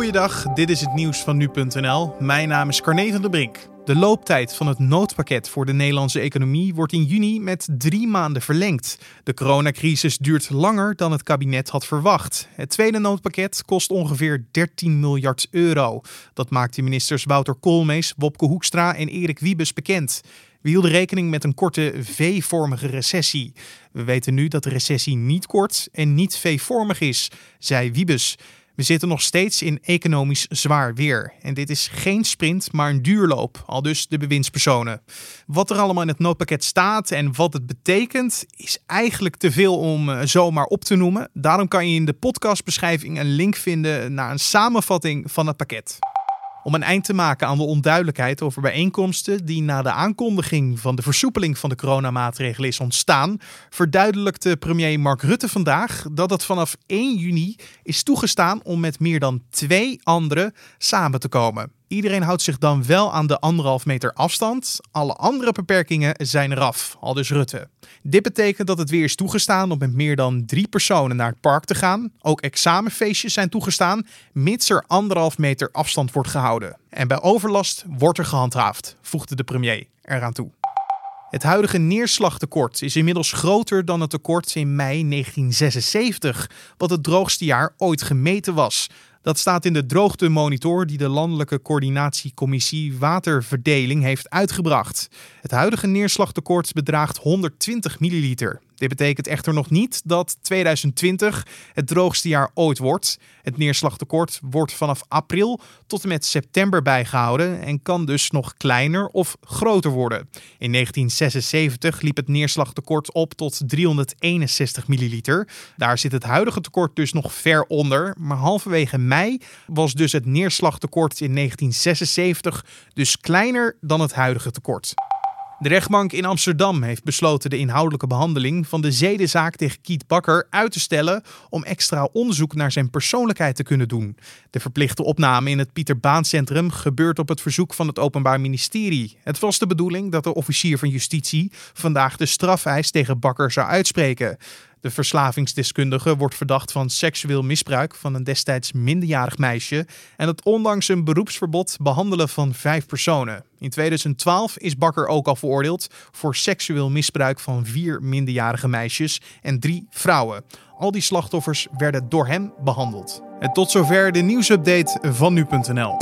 Goeiedag, dit is het nieuws van nu.nl. Mijn naam is Carne van der Brink. De looptijd van het noodpakket voor de Nederlandse economie wordt in juni met drie maanden verlengd. De coronacrisis duurt langer dan het kabinet had verwacht. Het tweede noodpakket kost ongeveer 13 miljard euro. Dat maakt de ministers Wouter Koolmees, Wopke Hoekstra en Erik Wiebes bekend. We hielden rekening met een korte V-vormige recessie. We weten nu dat de recessie niet kort en niet V-vormig is, zei Wiebes. We zitten nog steeds in economisch zwaar weer. En dit is geen sprint, maar een duurloop, al dus de bewindspersonen. Wat er allemaal in het noodpakket staat en wat het betekent, is eigenlijk te veel om uh, zomaar op te noemen. Daarom kan je in de podcastbeschrijving een link vinden naar een samenvatting van het pakket. Om een eind te maken aan de onduidelijkheid over bijeenkomsten die na de aankondiging van de versoepeling van de coronamaatregelen is ontstaan, verduidelijkte premier Mark Rutte vandaag dat het vanaf 1 juni is toegestaan om met meer dan twee anderen samen te komen. Iedereen houdt zich dan wel aan de anderhalf meter afstand. Alle andere beperkingen zijn eraf, al dus Rutte. Dit betekent dat het weer is toegestaan om met meer dan drie personen naar het park te gaan. Ook examenfeestjes zijn toegestaan, mits er anderhalf meter afstand wordt gehouden. En bij overlast wordt er gehandhaafd, voegde de premier eraan toe. Het huidige neerslagtekort is inmiddels groter dan het tekort in mei 1976, wat het droogste jaar ooit gemeten was. Dat staat in de droogtemonitor die de Landelijke Coördinatiecommissie Waterverdeling heeft uitgebracht. Het huidige neerslagtekort bedraagt 120 milliliter. Dit betekent echter nog niet dat 2020 het droogste jaar ooit wordt. Het neerslagtekort wordt vanaf april tot en met september bijgehouden en kan dus nog kleiner of groter worden. In 1976 liep het neerslagtekort op tot 361 milliliter. Daar zit het huidige tekort dus nog ver onder, maar halverwege mei was dus het neerslagtekort in 1976 dus kleiner dan het huidige tekort. De rechtbank in Amsterdam heeft besloten de inhoudelijke behandeling van de zedenzaak tegen Kiet Bakker uit te stellen om extra onderzoek naar zijn persoonlijkheid te kunnen doen. De verplichte opname in het Pieter Baan Centrum gebeurt op het verzoek van het Openbaar Ministerie. Het was de bedoeling dat de officier van justitie vandaag de strafeis tegen Bakker zou uitspreken. De verslavingsdeskundige wordt verdacht van seksueel misbruik van een destijds minderjarig meisje en het ondanks een beroepsverbod behandelen van vijf personen. In 2012 is Bakker ook al veroordeeld voor seksueel misbruik van vier minderjarige meisjes en drie vrouwen. Al die slachtoffers werden door hem behandeld. En tot zover de nieuwsupdate van nu.nl.